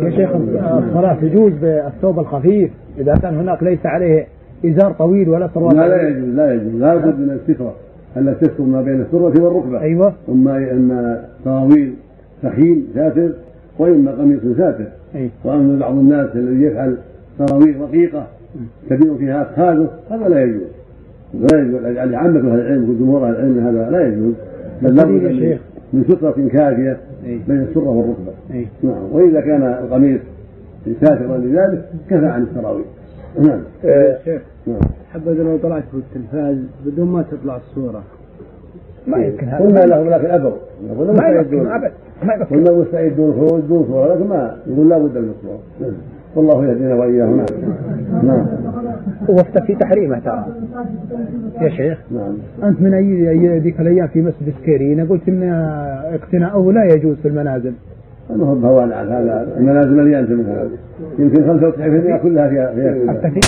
يا شيخ الصلاة تجوز بالثوب الخفيف؟ إذا كان هناك ليس عليه إزار طويل ولا سروال لا لا يجوز لا يجوز. لا بد من السترة. التي تستر ما بين السرة والركبة. أيوه. إما إما سراويل سخين ساتر وإما قميص ساتر. أي. وأما بعض الناس الذي يفعل سراويل رقيقة تبين فيها أفخاذه هذا لا يجوز. لا يجوز. يعني عامة أهل العلم وجمهور أهل العلم هذا لا يجوز. بل لابد يا من- شيخ. من سترة كافية أي. بين السرة والركبة. أي. نعم. وإذا كان القميص ساترا لذلك كفى عن السراويل نعم. يا شيخ نعم. حبذا لو طلعت في التلفاز بدون ما تطلع الصورة. ما يمكن هذا. قلنا لهم لكن أبوا. يقولون ما يمكن أبد. ما يمكن. قلنا مستعدون خروج دون صورة لكن ما يقول لا بد من الصورة. نعم. والله يهدينا وإياهم. نعم. نعم. وفتى في تحريمه ترى. يا شيخ. نعم. أنت من أي أي ذيك الأيام في مسجد سكيرينا قلت إن اقتناؤه لا يجوز في المنازل. ما هو بهوان عن هذا المنازل مليانه من هذا يمكن 95% كلها فيها فيها حتى في